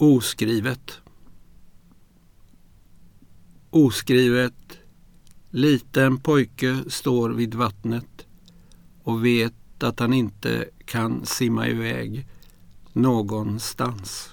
Oskrivet. Oskrivet. Liten pojke står vid vattnet och vet att han inte kan simma iväg någonstans.